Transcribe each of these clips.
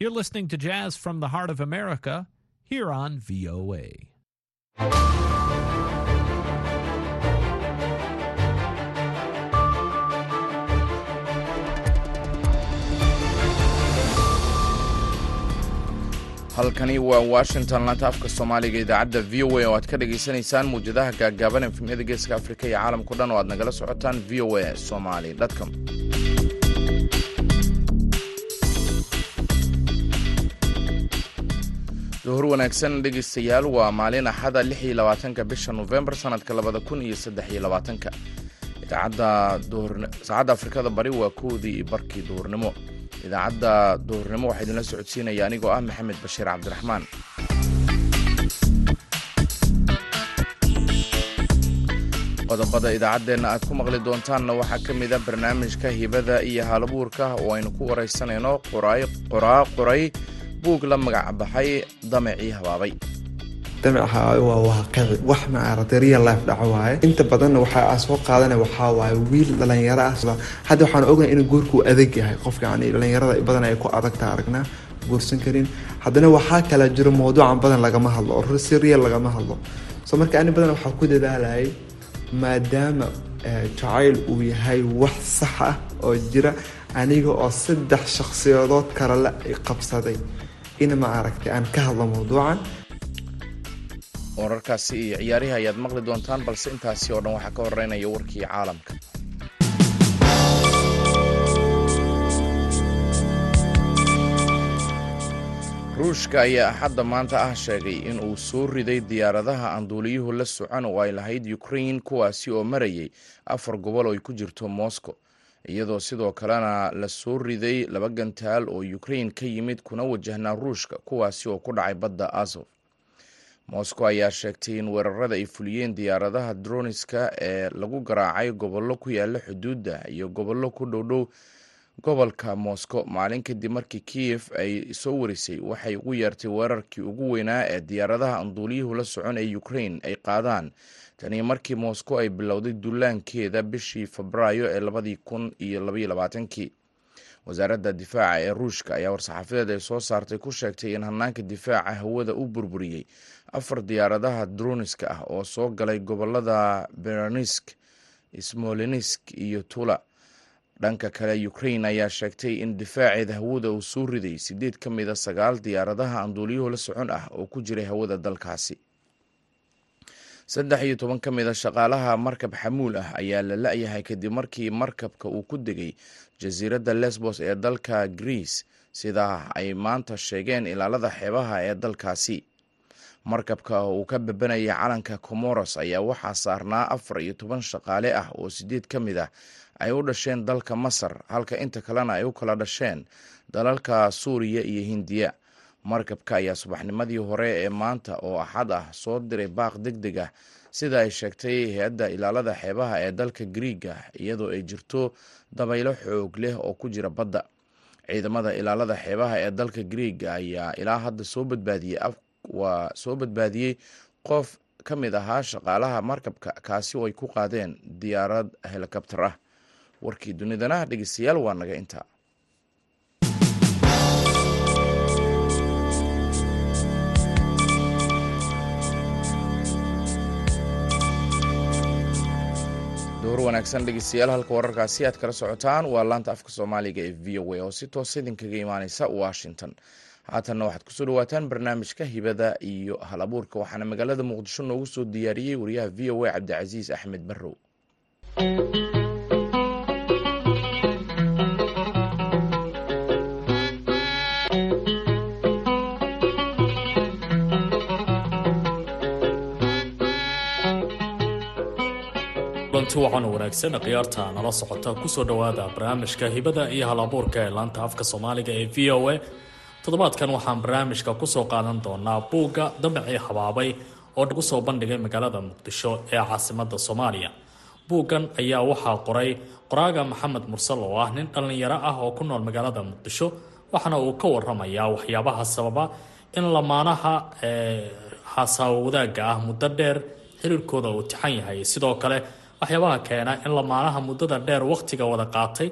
You're listening to Jazz from the Heart of America here on VOA. halkani waa washington laanta afka soomaaliga idaacadda v o a oo aad ka dhagaysanaysaan muwjadaha gaaggaaban efemyada geeska afrika iyo caalamkao dhan oo aad nagala socotaan v o a somali com duhur wanaagsan dhegaystayaal waa maalin axada lix iyo labaatanka bisha nofembar sanadka labada kun iyo saddex iyo labaatanka. Saacadda afrikada bari waa kowdii barkii duhurnimo. Idaacadda duhurnimo waxaa idinla socodsiinaya anigoo ah maxamed bashiir cabdiraxmaan. Qodobada idaacaddeenna aad ku maqli doontaanna waxaa ka mid a barnaamijka hibada iyo haalabuurka oo aynu ku waraysanayno qoray buug la magac baxay damacii habaabay. Wax dhaco waaye. Inta badanna waxaa soo qaadana waxaa waaye wiil dhalinyaro ah. Hadda waxaan ogahay inuu guurkuu adag yahay. Qofka yani dhalinyarada badan ay ku adagta aragnaa guursan karin. Haddana waxaa kala jiro mawduucan badan lagama hadlo oo si real lagama hadlo. So marka ani badan waxaa ku dadaalayay maadaama jacayl uu yahay wax sax ah oo jira aniga oo saddex shakhsiyadood kalele qabsaday in ma aragtay aan ka hadlo mawduucan. Wararkaasi iyo ciyaarihi ayaad maqli doontaan balse intaasi oo dhan waxaa ka horeynaya warkii caalamka. Ruushka ayaa axadda maanta ah sheegay in uu soo riday diyaaradaha aan duuliyuhu la socon oo ay lahayd ukrain kuwaasi oo marayay afar gobol oo ay ku jirto moscow iyadoo sidoo kalena la soo riday laba gantaal oo ukrain ka yimid kuna wajahnaa ruushka kuwaasi oo ku dhacay badda azof moscow ayaa sheegtay in weerarada ay fuliyeen diyaaradaha droniska ee lagu garaacay gobollo ku yaalla xuduudda iyo gobollo ku dhowdhow gobolka moscow maalin kadib markii kiyef ay soo warisay waxay ugu yeertay weerarkii ugu weynaa ee diyaaradaha anduuliyuhu la socon ee ukrain ay qaadaan tanii markii moscow ay bilowday dullaankeeda bishii febraayo ee labadii kun iyo labaiyo labaatankii. Wasaaradda difaaca ee ruushka ayaa war-saxaafadeed ay soo saartay ku sheegtay in hanaanka difaaca hawada u burburiyey afar diyaaradaha droniska ah oo soo galay gobollada beronisk smolenisk iyo tula. Dhanka kale ukrain ayaa sheegtay in difaaceeda hawada uu soo riday sideed ka mid a sagaal diyaaradaha anduuliyuhu la socon ah oo ku jiray hawada dalkaasi saddex iyo toban ka mid a shaqaalaha markab xamuul ah ayaa la la-yahay kadib markii markabka uu ku degay jasiiradda lesbos ee dalka greece. Sidaa ay maanta sheegeen ilaalada xeebaha ee dalkaasi. Markabka uu ka babanayay calanka comoros ayaa waxaa saarnaa afar iyo toban shaqaale ah oo sideed ka mid ah ay u dhasheen dalka masar halka inta kalena ay u kala dhasheen dalalka suuriya iyo hindiya markabka ayaa subaxnimadii hore ee maanta oo axad ah soo diray baaq deg deg ah. Sida ay sheegtay hay'adda ilaalada xeebaha ee dalka griiga iyadoo ay jirto dabaylo xoog leh oo ku jira badda. Ciidamada ilaalada xeebaha ee dalka griiga ayaa ilaa hadda soo badbaadiyey waa soo badbaadiyey qof ka mid ahaa shaqaalaha markabka kaasi oo ay ku qaadeen diyaarad helikabtar ah. Warkii dunidana dhegeystayaal waa naga intaa wanaagsan dhegeystayaal halka wararkaasi aad kala socotaan. Waa laanta afka soomaaliga ee v o a oo si toosa idinkaga imaaneysa washington. Haatanna waxaad ku soo dhawaataan barnaamijka hibada iyo hal abuurka waxaana magaalada muqdisho noogu soo diyaariyey wariyaha v o a cabdicasiis axmed barrow kulanti wacan wanaagsan khiyaarta nala socota ku soo dhowaada barnaamijka hibada iyo halabuurka ee laanta afka soomaaliga ee v o a. Toddobaadkan waxaan barnaamijka ku soo qaadan doonaa buugga damacii habaabay oo lagu soo bandhigay magaalada muqdisho ee caasimada soomaaliya. Buuggan ayaa waxaa qoray qoraaga maxamed mursal oo ah nin dhallinyaro ah oo ku nool magaalada muqdisho waxaana uu ka waramayaa waxyaabaha sababa in lamaanaha hasaawo wadaagga ah muddo dheer xiriirkooda uu tixan yahay. Sidoo kale waxyaabaha keena in lamaanaha muddada dheer wakhtiga wada qaatay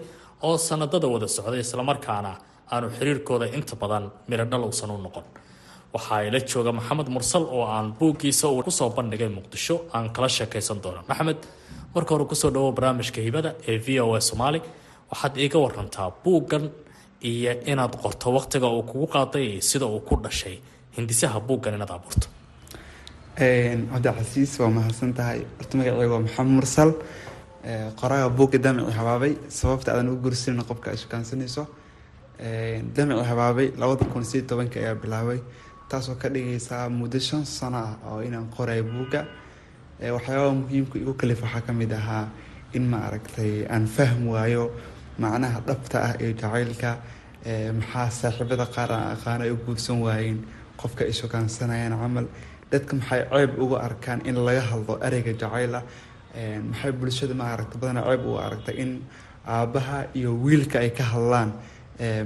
oo sanadada wada socday islamarkaana aanu xiriirkooda inta badan miradhal uusan u noqon. Waxaa ila jooga maxamed mursal oo aan buuggiisa uu ku soo bandhigay muqdisho aan kala sheekaysan doono. Maxamed marka hore ku soo dhawo barnaamijka hibada ee v o a soomaali waxaad iiga warantaa buuggan iyo inaad qorto waqtiga uu kugu qaaday iyo sida uu ku dhashay hindisaha buuggan inaad abuurto cabdicasiis waa mahadsan tahay horta magaceyga waa maxamed mursal. Qoraga buugga damici habaabay sababta aadan u gursanin qofka ay shukaansanayso damici habaabay labada kun siyo tobanka ayaa bilaabay taasoo ka dhigaysaa muddo shan sano ah oo inaan qoray buugga. Waxyaabaha muhiimka igu kalif waxaa ka mid ahaa in ma aragtay aan fahm waayo macnaha dhabta ah ee jacaylka. Maxaa saaxiibada qaar aan aqaano ay u guursan waayeen qofka ay shukaansanayaan camal dadka maxay ceeb uga arkaan in laga hadlo ereyga jacayla? Maxay bulshada ma aragta badana ceeb uga aragta in aabbaha iyo wiilka ay ka hadlaan?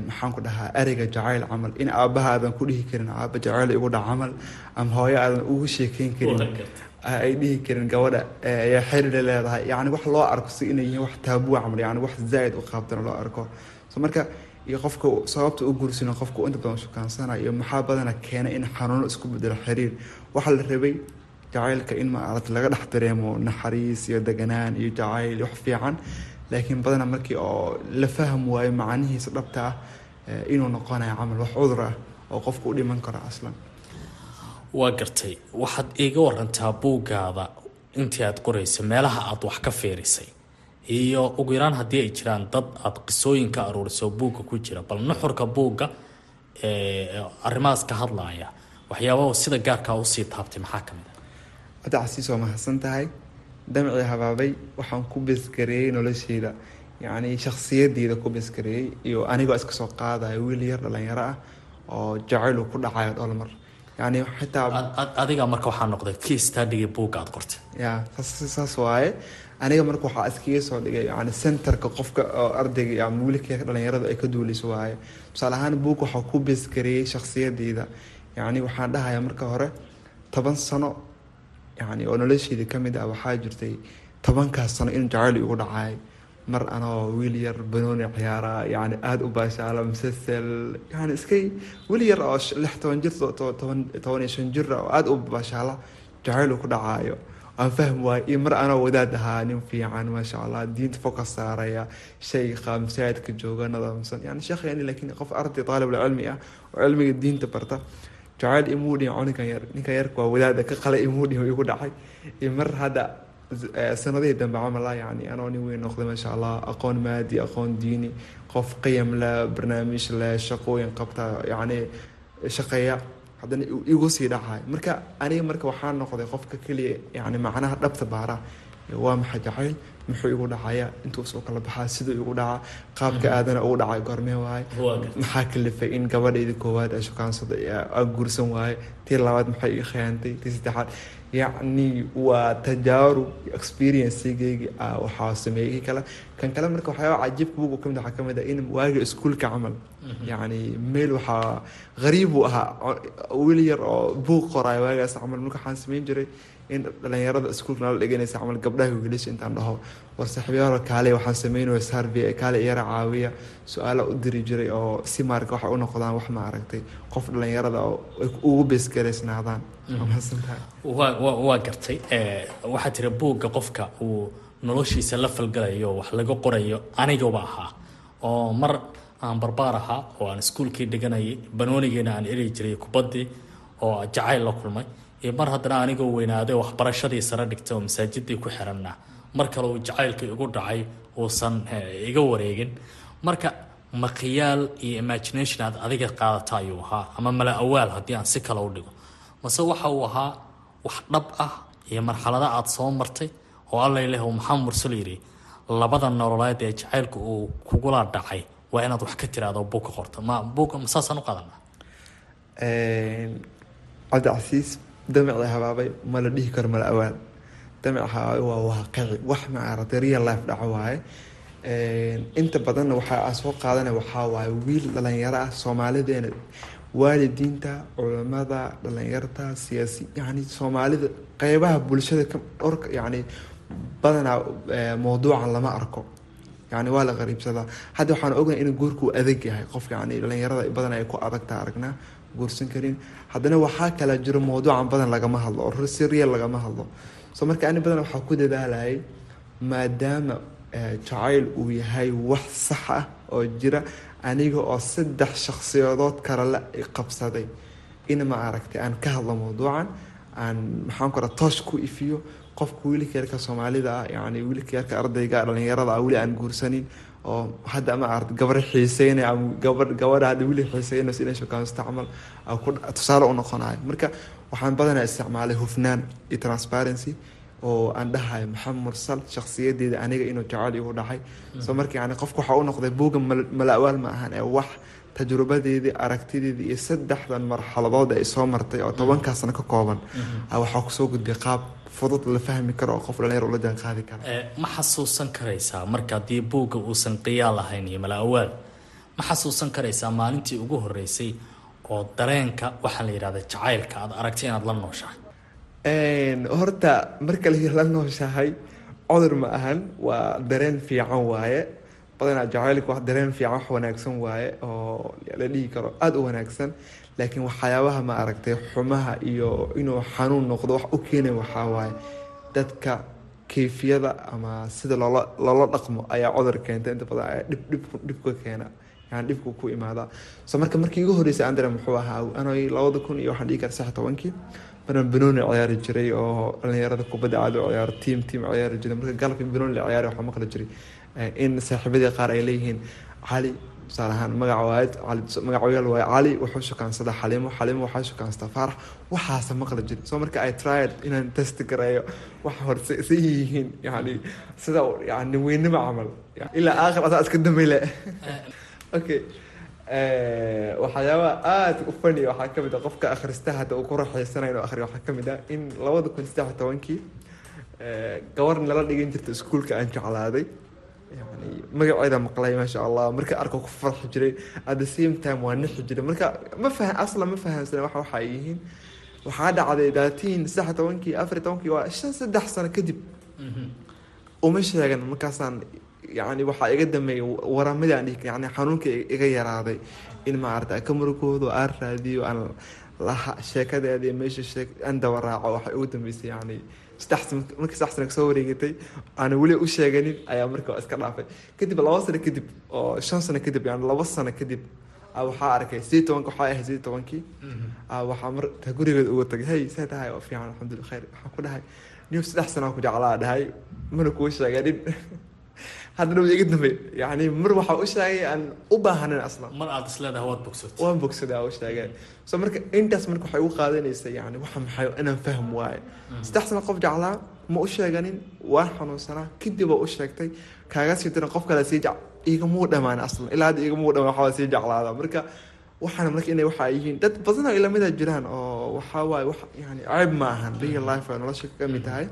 Maxaan ku dhahaa ereyga jacayl camal. In aabbaha aadan ku dhihi karin aaba jacayl igu dhac camal ama hooyo aadan ugu sheekeyn karin. Ay dhihi karin gabadha. Ayaa xiriira leedahay. Yani wax loo arko si inay yihiin wax taabua camal yani wax zaaid u qaabdana loo arko. So marka iyo qofka sababta u guursino qofka inta badan shukaansana iyo maxaa badana keena in xanuuno isku bedelo xiriir waxaa la rabay jacaylka in maarata laga dhex dareemo naxariis iyo deganaan iyo jacayl wax fiican. Laakiin badana markii oo la faham waayo macanihiisa dhabta ah inuu noqonayo camal wax cudur ah oo qofka u dhiman karo aslan. Waa gartay. Waxaad iiga warantaa buuggaada intii aad qoraysa meelaha aad wax ka fiirisay. Iyo ugu yaraan haddii ay jiraan dad aad qisooyin ka aruuriso buugga ku jira. Bal nuxurka buugga arrimahaas ka hadlaaya waxyaabaha sida gaarkaa u sii taabtay maxaa ka mid ah? Hadda casiis waa mahadsan tahay. Damcii habaabay waxaan ku beskareeyey nolosheyda yacni shakhsiyadeyda ku beskareeyey iyo anigoo iska soo qaadayo wiil yar dhalinyaro ah oo jacaylu ku dhacayo dholmar yani xitaa adiga marka waxaa noqday kii buugga aad qortay. Ya saas waaye. Aniga marka waxaa iskaga soo dhigay yani centerka qofka oo ardayga ama wiilka dhalinyarada ay ka duuleyso waaye. Tusaale ahaan buug waxaa ku beskareeyey shakhsiyadeyda yani waxaan dhahayaa marka hore toban sano yani oo nolosheeda ka mid ah waxaa jirtay tobankaas sano in jacayl igu dhacay. Mar anoo wiil yar banooni ciyaara yani aada u baashaala msasel yani iskay wiil yar oo lix toban jir toban iyo shan jir oo aada u baashaala jacayl ku dhacaayo. Aan fahm waayo iyo mar anoo wadaad ahaa nin fiican maasha allah diinta focus saaraya shayqa masaajidka jooga nadaamsan yani sheekheeni laakiin qof arday taalibul cilmi ah oo cilmiga diinta barta jacayl imuu dhihin ninkan yar ninkan yarka waa wadaada ka qalay imuu dhihin igu dhacay. Mar hadda sanadihii dambe camala yani anoo nin weyn noqday maasha allah aqoon maadi aqoon diini qof qiyam leh barnaamij leh shaqooyin qabta yani shaqeeya haddana igu sii dhacay. Marka aniga marka waxaa noqday qofka keliya yani macnaha dhabta baara waa maxay jacayl muxuu igu dhacaya? Intuusoo kala baxaa siduu igu dhaca qaabka aadana ugu dhacay goormee waaye. Maxaa kalifay in gabadhayda koowaad ay shukaansada a guursan waaye? Tii labaad maxay ii khiyaantay? Tii saddexaad yacni waa tajaarub experiencegeygi waxaa sameeyey kale. Kan kale marka waxyaaba cajiibka bugu ka mid waxaa ka mid ah in waaga iskuulka camal. Yacni meel waxaa qariib uu ahaa wiil yar oo buuq qoraayo waagaas camal. Marka waxaan sameyn jiray in dhalinyarada iskuulka nala dhiganaysa camal gabdhaha wiilasha intaan dhaho. War saaxiibyaal kaale waxaan sameynaya sarvey kaale iyara caawiya su'aala u diri jiray oo si maarka waxay u noqdaan wax ma aragtay qof dhalinyarada oo ay ugu beesgaraysnaadaan waa gartay waxaa tiri buugga qofka uu noloshiisa la falgalayo wax laga qorayo anigaba ahaa oo mar aan barbaar ahaa oo aan iskuulkii dhiganayay banoonigeena aan eri jiray kubaddii oo jacayl la kulmay iyo mar haddana anigoo weynaaday waxbarashadii sare dhigtay oo masaajidii ku xiranna. Mar kale uu jacaylka igu dhacay uusan iga wareegin. Marka maqiyaal iyo imagination aad adiga qaadata ayuu ahaa ama mala awaal haddii aan si kale u dhigo. Mase waxa uu ahaa wax dhab ah iyo marxalada aada soo martay oo allay leh uu maxamed mursal yidhi labada nololeed ee jacaylka uu kugula dhacay waa inaad wax ka tiraado buug ka qorto ma buug saasaan u qaadana cabdicasiis damicii habaabay ma dhihi karo mala awaal damic habaabay waa waaqici wax maaragtay real life dhaco waaye. Inta badanna waxaa soo qaadanaya waxaa waaye wiil dhalinyaro ah soomaalideena waalidiinta culamada dhalinyarta siyaasi yani soomaalida qeybaha bulshada dhorka yani badanaa mawduucan lama arko. Yani waa la qariibsadaa. Hadda waxaan ognahay inuu guurku adag yahay qofka yani dhalinyarada badan ay ku adagta aragnaa guursan karin. Haddana waxaa kala jiro mawduucan badan lagama hadlo oo si real lagama hadlo. So marka ani badan waxaa ku dadaalayay maadaama jacayl uu yahay wax sax ah oo jira aniga oo saddex shakhsiyadood kale la qabsaday. In ma aragtay aan ka hadlo mawduucan aan maxaan ku raa toosh ku ifiyo qofka wiilka yarka soomaalida ah yani wiilka yarka ardayga dhalinyarada ah weli aan guursanin oo hadda ma aragta gabar xiiseynaya ama gabar gabadha hadda weli xiiseynayso inay shukaansato camal tusaale u noqonayo marka waxaan badanaa isticmaalay hufnaan iyo transparency oo aan dhahayo maxamed mursal shakhsiyadeeda aniga inuu jacayl igu dhacay. Soo marka yani qofka waxaa u noqday buuga mala-awaal ma ahan ee wax tajrubadeedii aragtideedii iyo saddexdan marxaladood ay soo martay oo tobankaasna ka kooban. Waxaa ku soo gudbay qaab fudud la fahmi karo oo qof dhalinyar ula jaan qaadi kara ma xasuusan karaysaa marka haddii buugga uusan qiyaal ahayn iyo mala-awaal ma xasuusan karaysaa maalintii ugu horeysay oo dareenka waxaa la yidhahda jacaylka aad aragtay inaad la nooshahay? Horta marka la nooshahay cudur ma ahan waa dareen fiican waaye badanaa jacaylka wax dareen fiican wax wanaagsan waaye oo la dhihi karo aada u wanaagsan. Laakiin waxyaabaha ma aragtay xumaha iyo inuu xanuun noqdo wax u keenay waxaa waaye dadka kayfiyada ama sida loola loola dhaqmo ayaa cudur keenta. Inta badan ayaa dhib dhib dhib ka keena. Yani dhibku ku imaadaa so marka markii igu horreysay andare muxuu ahaa anay labada kun iyo waxaan dhihi kara sax tobankii. Banan banooni ciyaari jiray oo dhalinyarada kubadda caadi u ciyaaro tiam tiam ciyaari jiray. Marka galabkii banooni la ciyaari waxaa maqli jiray in saaxiibadii qaar ay leeyihiin cali tusaale ahaan magaca waaye cali wuxuu shukaansadaa xaliimo xaliimo waxaa shukaansataa faarax waxaasa maqli jiray so marka ay tried inaan test gareeyo waxa horse yihiin yani sida yani weynimo camal. Ilaa aakhir asaa iska dambeyle okay. Waxyaabaha aada u fani waxaa ka mid ah qofka akhrista hadda uu ku raaxeysanayo inuu akhriyo waxaa ka mid ah in labada kun saddex tobankii gabar nala dhigan jirta iskuulka aan jeclaaday magaceeda maqlay maasha allah marka arko ku farxi jiray at the same time waa nixi jiray. Marka ma fahan asla ma fahamsana wax waxa ay yihiin. Waxaa dhacday daatiin saddex tobankii afar tobankii waa shan saddex sano kadib. Uma sheegan markaasaan yani waxaa iga dameeyay waramadii aan yani xanuunka iga yaraaday. In maarata ka murugoodo aan raadiyo aan laha sheekadeeda meesha aan daba raaco waxay ugu dambeysay yani markii saddex sana ka soo wareegatay aan weli u sheeganin ayaa marka iska dhaafay. Kadib laba sano kadib oo shan sano kadib yani laba sano kadib waxaa arkay sidii tobanka waxaa ahay sidii tobankii. Waxaa marta gurigeeda uga tagay hey see tahay oo fiican alxamdulillah khayr. Waxaan ku dhahay niw saddex sanaa ku jeclaa dhahay mana kuu sheeganin haddana iga dambe yani mar waxaa u sheegay aan u baahnayn aslan mar aada isleedahay waad bogsatay waan bogsadaa u sheegeen so marka intaas marka waxay u qaadanaysa yani waxa maxay inaan fahm waaye saddex sano qof jeclaa ma u sheeganin waan xanuunsanaa kadib waa u sheegtay kaaga sii diran qof kale sii jec igamuu dhamaan aslan ilaa hadda igamuu dhamaan waxaa sii jeclaada. Marka waxaana marka inay waxa yihiin. Dad badan oo ilamida jiraan oo waxaa waaye wax yani ceeb ma ahan real life ay nolosha ka mid tahay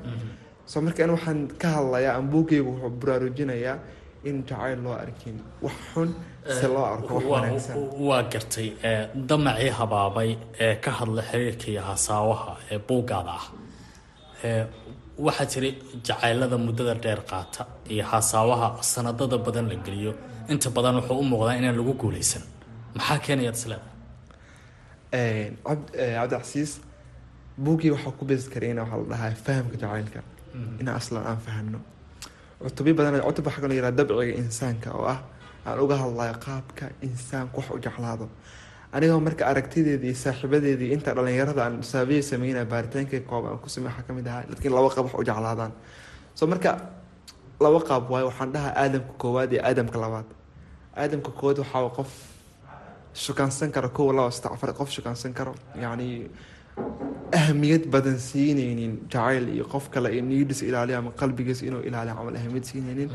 so marka in waxaan ka hadlayaa aan buugeygu wuxuu baraarujinayaa in jacayl loo arkin. Wax xun se loo arko waa gartay damacii habaabay ee ka hadla xiriirka iyo hasaawaha ee buuggaada ah. Waxaa jira jacaylada muddada dheer qaata iyo hasaawaha sanadada badan la geliyo. Inta badan wuxuu u muuqdaa inaan lagu guuleysan maxaa keenayaad isleedahay cabdicasiis buuggii waxaa ku beesi karayna waxaa la dhahaa fahamka jacaylka inaan aslan aan fahano cutubyo badan cutub waxaa kaloo yihahda dabciga insaanka oo ah aan uga hadlayo qaabka insaanku wax u jeclaado. Anigoo marka aragtideedii iyo inta dhalinyarada aan saabiya sameynaya baaritaanka koob aan ku samey waxaa ka mid ahaa laakiin laba qaab wax u jeclaadaan. So marka laba qaab waayo waxaan dhahaa aadamka koowaad iyo aadamka labaad. Aadamka koowaad waxaa qof shukaansan karo kow laba saddex afar qof shukaansan karo yacni ahmiyad badan siineynin jacayl iyo qof kale iyo niidis ilaaliyo ama qalbigiis inuu ilaaliyo camal ahmiyad siineynin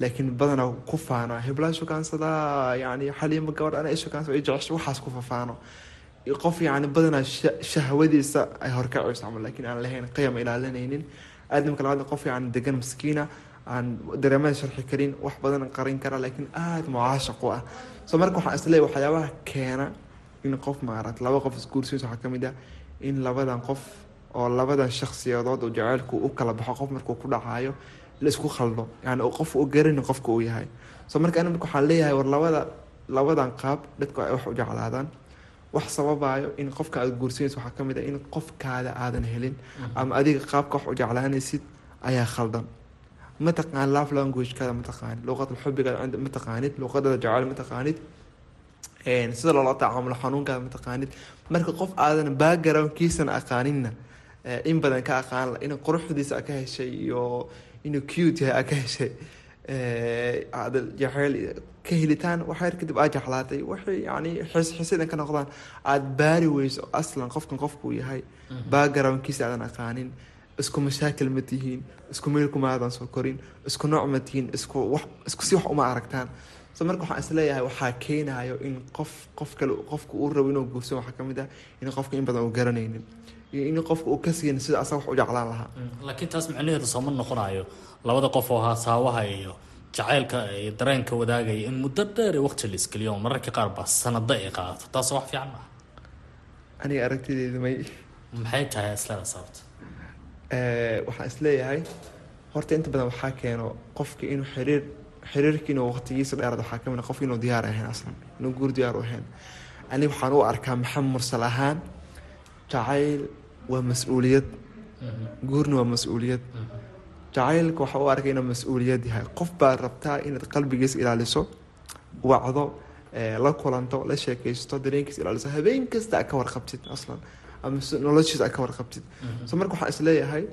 laakiin badanaa ku faana heblaha shukaansadaa yani xaliima gabadh ana shukaansa jecesho waxaas ku fafaano qof yani badanaa shahwadiisa ay horkacayso camal laakiin aan lahayn qiyam ilaalinaynin aadamka labaad qof yani degan maskiina aan dareemada sharxi karin wax badan qarin kara laakiin aada mucaashaq u ah so marka waxaan isleeyahy waxyaabaha keena in qof maarat laba qof isguursiis waxaa ka mid ah in labadan qof oo labadan shakhsiyadood oo jaceylku u kala baxo qof markuu ku dhacayo la isku khaldo yani qof u garanin qofka uu yahay. So marka ana marka waxaan leeyahay war labada labadan qaab dadku ay wax u jeclaadaan. Wax sababayo in qofka aad guursanaysa waxaa ka mid ah in qofkaada aadan helin ama adiga qaabka wax u jeclaanaysid ayaa khaldan. Mataqaan love languagekaada mataqaanid luqada xubigaada mataqaanid luqadada jecel mataqaanid sida loola tacaamulo xanuunkaada mataqaanid marka qof aadan backgroundkiisana aqaaninna in badan ka aqaan in quruxdiisa a ka heshay iyo inuu cute yahay a ka heshay jaceyl ka helitaan waxyar kadib aad jeclaatay waxay yani xisxisadan ka noqdaan. Aada baari weyso aslan qofkan qofkuu yahay. Backgroundkiisa aadan aqaanin isku mashaakil ma tihiin isku meel kumaadan soo korin isku nooc ma tihiin isku si wax uma aragtaan marka waxaan is leeyahay waxaa keenayo in qof qof kale qofka uu rabo inuu guursan waxaa ka mid ah in qofka in badan uu garanaynin. Iyo in qofka uu ka siin sida asaga wax u jeclaan lahaa. Laakiin taas micnaheedu sooma noqonayo labada qof oo haasaawaha iyo jacaylka iyo dareenka wadaagaya in muddo dheer waqti la iskeliyo oo mararka qaar baa sanado ay qaadato. Taas wax fiican maaha aniga aragtideedu may maxay tahay islada sababta waxaan is leeyahay horta inta badan waxaa keeno qofka inuu xiriir xiriirka inuu waqtigiisa dheeraad waxaa ka mid qofka inuu diyaar ahayn aslan inuu guur diyaar u ahayn. Aniga waxaan u arkaa maxamed mursal ahaan? Jacayl waa mas'uuliyad. Guurna waa mas'uuliyad. Jacaylka waxaa u arkay inuu mas'uuliyad yahay. Qof baad rabtaa inaad qalbigiisa ilaaliso wacdo la kulanto la sheekaysto dareenkiisa ilaaliso habeen kasta a ka warqabtid aslan ama noloshiisa a ka warqabtid. So marka waxaan is leeyahay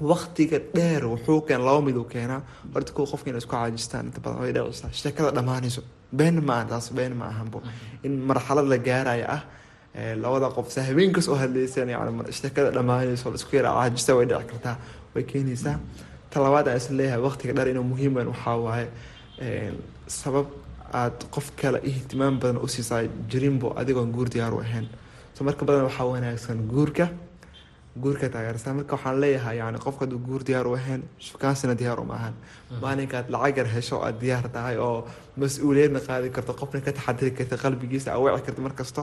waktiga dheer wuxuu keen laba mid uu keenaa. Horta kuwa qofka inay isku caajistaan inta badan way sheekada dhammaanayso been ma aha taas been ma ahanbo in marxalad la gaaraya ah labada qof sa habeenkas oo hadlaysan yani sheekada dhammaanayso la isku yara caajista way dhici kartaa way keenaysaa. Ta labaad aan is leeyahay waktiga dheer inuu muhiim weyn waxaa waaye sabab aad qof kale ihtimaam badan u siisaa jirinbo adigoon guur diyaar u ahayn. So marka badan waxaa wanaagsan guurka guurka taageersan marka waxaan leeyahay yani qofka haduu guur diyaar u ahayn shukaansina diyaar uma ahan. Maalinkaad lacag yar hesho aad diyaar tahay oo mas'uuliyadna qaadi karto qofna ka taxadiri kartid qalbigiisa aweeci kartid markasto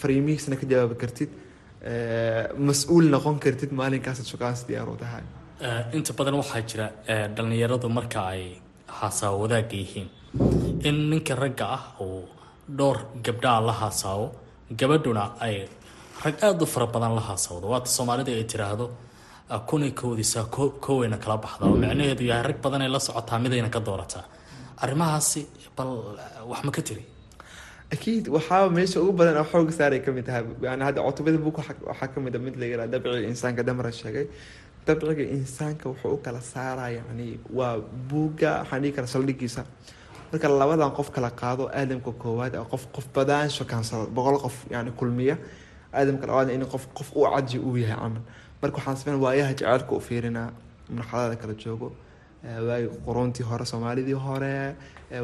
fariimihiisna ka jawaabi kartid mas'uul noqon kartid maalinkaasad shukaansi diyaar u tahay. Inta badan waxaa jira dhalinyaradu marka ay haasaawo wadaagga yihiin. In ninka ragga ah uu dhowr gabdhaa la haasaawo gabadhuna ay rag aada u fara badan la haasawdo. Waata soomaalida ay tiraahdo kunay koodisaa koweyna kala baxda oo micnaheedu yahay rag badanay la socotaa midayna ka doorataa. Arrimahaasi bal wax ma ka tiri. Akiid waxaa meesha ugu badan oo xooga saaray ka mid tahay yani hadda cutubada buuk waxaa ka mid a mid la yiraha dabciga insaanka damra sheegay. Dabciga insaanka wuxuu u kala saaraa yani waa buugga waxaan dhihi kara saldhigiisa. Marka labadan qof kala qaado aadamka koowaad qof qof badaan shokaansado boqol qof yani kulmiya aadamka labaadna in qof qof u caji uu yahay camal. Marka waxaan sameyn waayaha jaceylka u fiirinaa marxalada kala joogo. Waagi quruntii hore soomaalidii hore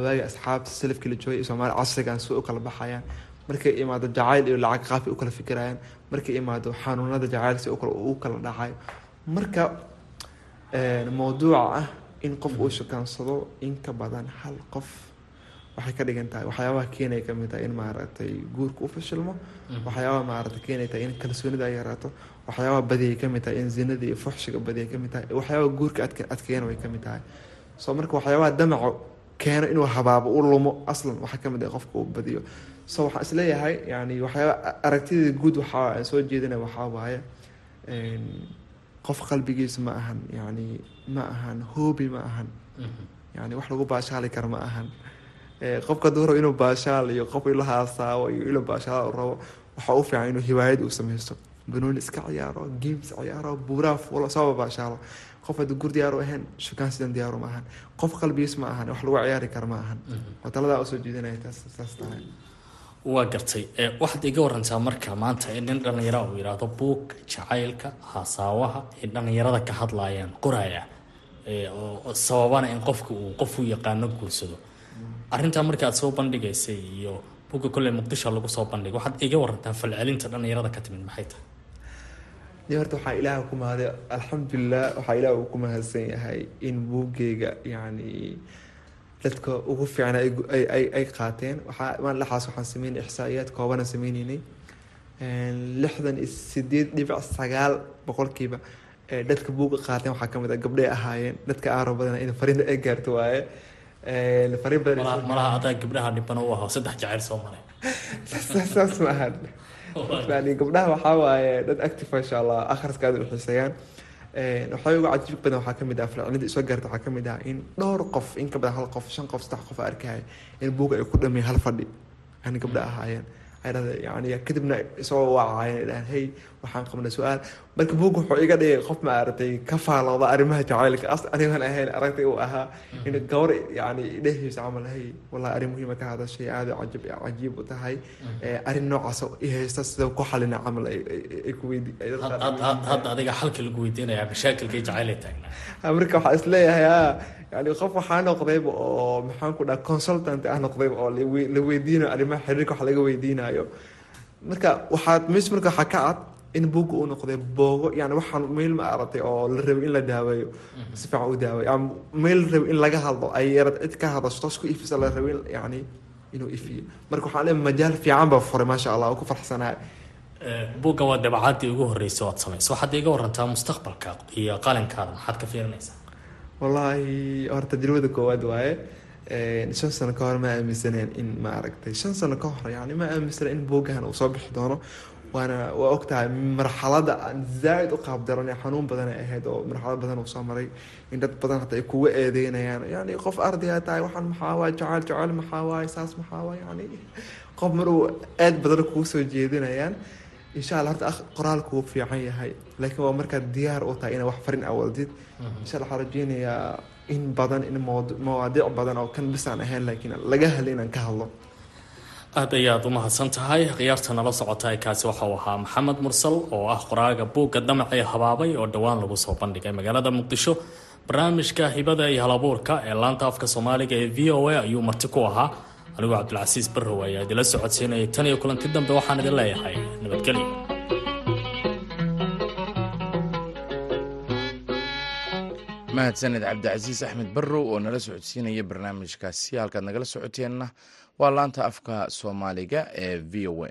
waagi asxaabta salafkii la joogay soomaali casrigan si u kala baxayaan. Markay imaado jacayl iyo lacag qaafay u kala fikirayaan. Markay imaado xanuunada jacayl si u kala dhacayo marka mawduuca ah in qof uu shukaansado in ka badan hal qof waxay ka dhigan tahay waxyaabaha keenaya ka mid tahay in maaragtay guurka u fashilmo waxyaabaha maaragtay keenay tahay in kalsoonida ay yaraato waxyaabaha badiyay ka mid tahay in zinada iyo fuxshiga badiyay ka mid tahay waxyaabaha guurka adkeena way ka mid tahay. So marka waxyaabaha damaco keeno inuu habaabo u lumo aslan waxaa ka mid ah qofka uu badiyo. So waxaan is leeyahay yani waxyaaba aragtidii guud waxaa aan soo jeedinaya waxaa waaye qof qalbigiisa ma ahan yani ma ahan hoobi ma ahan. Yani wax lagu baashaali kara ma ahan qofka duu rabo inuu baashaal iyo qof ila haasaawo iyo ilo baashaal rabo waxaa u fiican inuu hiwaayad uu sameysto. Banooni iska ciyaaro games ciyaaro buuraa fuulo sababa baashaalo qof hadduu gur diyaar u ahayn shukaan sidan diyaaru ma ahan. Qof qalbigiis ma ahan wax lagu ciyaari kara ma ahan. Oo taladaa u soo jeedinaya taas tahay. Waa gartay. Waxaad iga warantaa marka maanta in nin dhallinyara uu yidhaahdo buug jacaylka haasaawaha ay dhallinyarada ka hadlayaan qoraya. Oo sababana in qofka uu qof u yaqaano guursado arrintaa markaad soo bandhigaysay iyo buugga kolley muqdisho lagu soo bandhigay waxaad iga warantaa falcelinta dhallinyarada ka timid maxay tahay? Ni horta waxaa ilaah ku mahaday alxamdulilah waxaa ilaah uu ku mahadsan yahay in buuggeyga yani dadka ugu fiicna ay qaateen. Waxaa maaldaxaas waxaan sameynay ixsaa'iyaad koobana sameyneynay lixdan iyo sideed dhibic sagaal boqolkiiba dadka buuga qaateen waxaa ka mid ah gabdhay ahaayeen. Dadka aaro badan in fariinta ay gaarto waaye malaha adaa gabdhaha dhibana u ahaa saddex jacayl soo maray saas ma ahan. Yani gabdhaha waxaa waaye dad active insha allah akhriska aad u xiiseeyaan Ee, waxaa ugu cajiib badan waxaa ka mid ah falcelinta isoo gaarta waxaa ka mid ah in dhowr qof in ka badan hal qof shan qof saddex qof arkaya in buuga ay ku dhameen hal fadhi. Yani gabdha ahaayeen yani kadibna isoo waacayeen ay dhahaan hey waxaan qabnay su'aal. Marka buuga wuxuu iga dhigay qof ma aragtay ka faalooda arrimaha jacaylka as anigan ahayn aragtay uu ahaa in gabar yani dhehaysa camal hey wallahi arrin muhiima ka hadashay aada u cajab cajiib u tahay. Ee, arrin noocaas i haysta sida ku xalina camal ay- ku adiga xalka lagu weydiinayaa mashaakilkii jacayl ay taagnaa. Ah, marka waxaa is leeyahay ah yani qof waxaa noqdayba oo maxaan ku dhaha consultant ah noqdayba oo la we- la weydiinayo arrimaha xiriirka wax laga weydiinayo marka waxaad meesha marka waxaa ka cad in buugga uu noqday boogo yani waxaan meel ma aragtay oo la rabay in la daaweeyo si fiican u daaweeyo ama meel la rabay in laga hadlo ay yarad cid ka hadasho toos ku ifisa la rabay yani inuu ifiyo marka waxaan leeyahay majaal fiican baa furay maasha allah oo ku farxsanahay buuggan waa dabacaadii ugu horreysay oo aad samayso waxaad iga warantaa mustaqbalka iyo qalinkaada maxaad ka fiirinaysaa wallaahi horta tajribada koowaad waaye shan sano ka hor ma aaminsaneen in ma aragtay. Shan sano ka hor yani ma aaminsana in buuggahan uu soo bixi doono waana waa ogtahay marxalada aan zaaid u qaab daranay xanuun badan ay ahayd oo marxalad badan uu soo maray in dad badan hata ay kuga eedeynayaan. Yani qof ardaya tahay waxaan maxaa waay jacayl jacayl maxaa saas maxaa yani qof maruu aad badan kugu soo jeedinayaan insha allah horta qoraalku wuu fiican yahay. Laakiin waa markaad diyaar u tahay inaad wax farin awoodid insha allah waxaan rajeynayaa in badan in mawaadiic badan oo kan bis aan ahayn laakiin laga helay inaan ka hadlo. Aad ayaad u mahadsan tahay. Khiyaarta nala socota kaasi waxa uu ahaa maxamed mursal oo ah qoraaga buugga damacii habaabay oo dhowaan lagu soo bandhigay magaalada muqdisho. Barnaamijka hibada iyo halabuurka ee laanta afka soomaaliga ee v o a ayuu marti ku ahaa anigoo cabdilcasiis barrow ayaa idila socodsiinayay tan iyo kulanti dambe waxaan idin leeyahay nabadgelyo mahadsaned cabdicasiis axmed barrow oo nala socodsiinaya barnaamijkaasi halkaad nagala socoteenna waa laanta afka soomaaliga ee v o a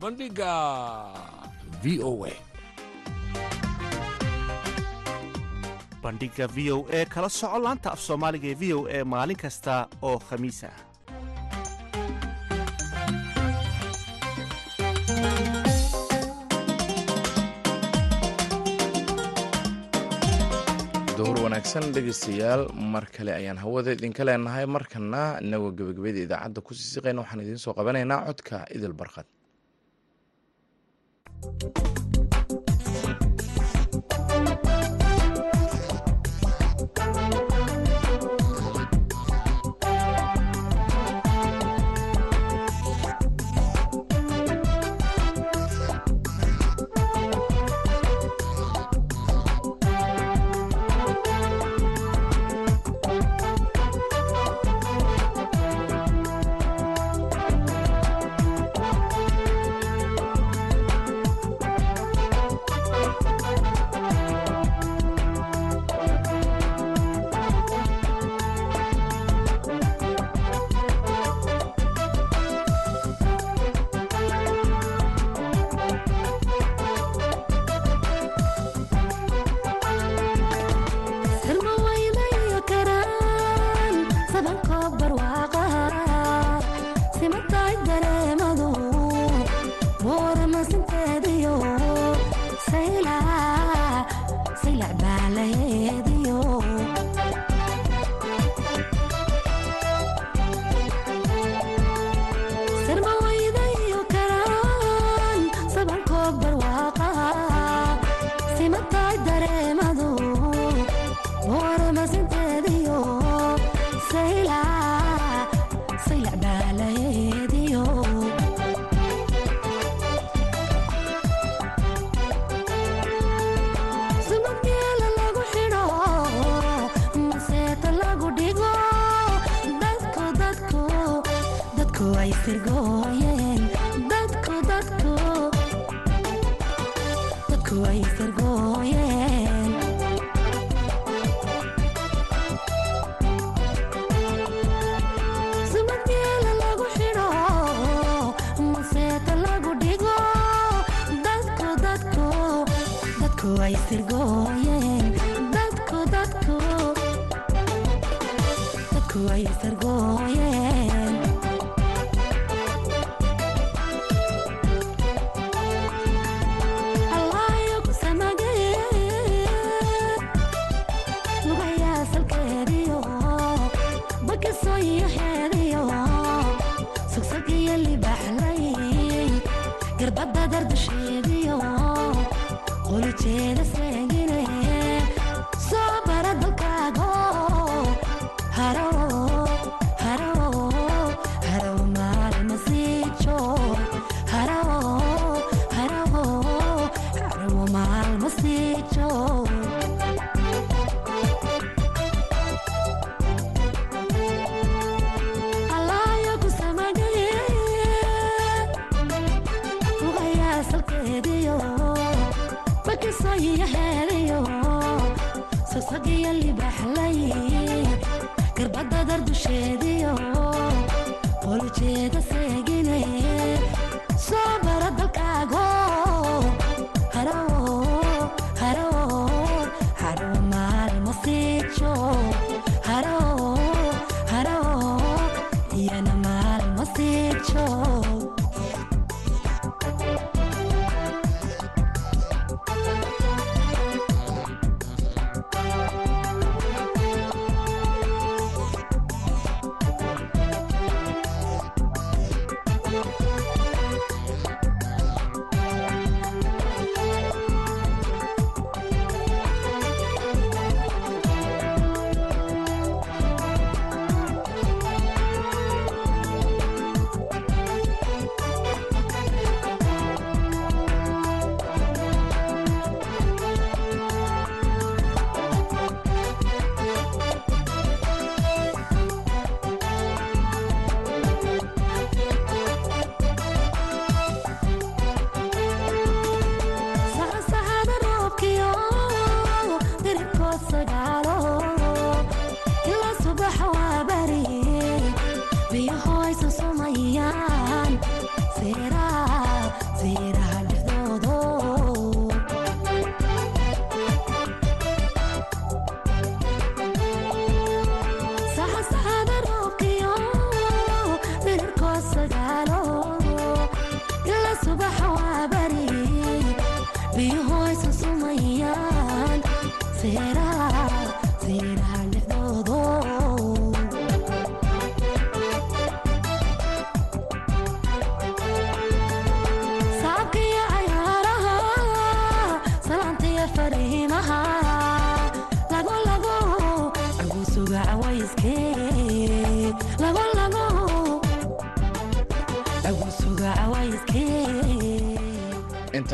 bandhigga v o a. Bandhiga v o a kala soco laanta af soomaaliga ee v o a maalin kasta oo khamiis ah dowr wanaagsan dhegeystayaal mar kale ayaan hawada idinka leenahay. Markana inagoo gebagabada idaacadda ku siisiqayna waxaan idiin soo qabanaynaa codka idil barqad Thank you barwaaqo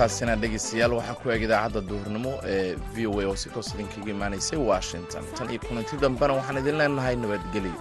intaasina dhegeystayaal waxaa ku eeg idaacadda duurnimo ee v o a oo si toos idinkaga imaanaysay washington tan iyo kulanti dambena waxaan idin leenahay nabadgelyo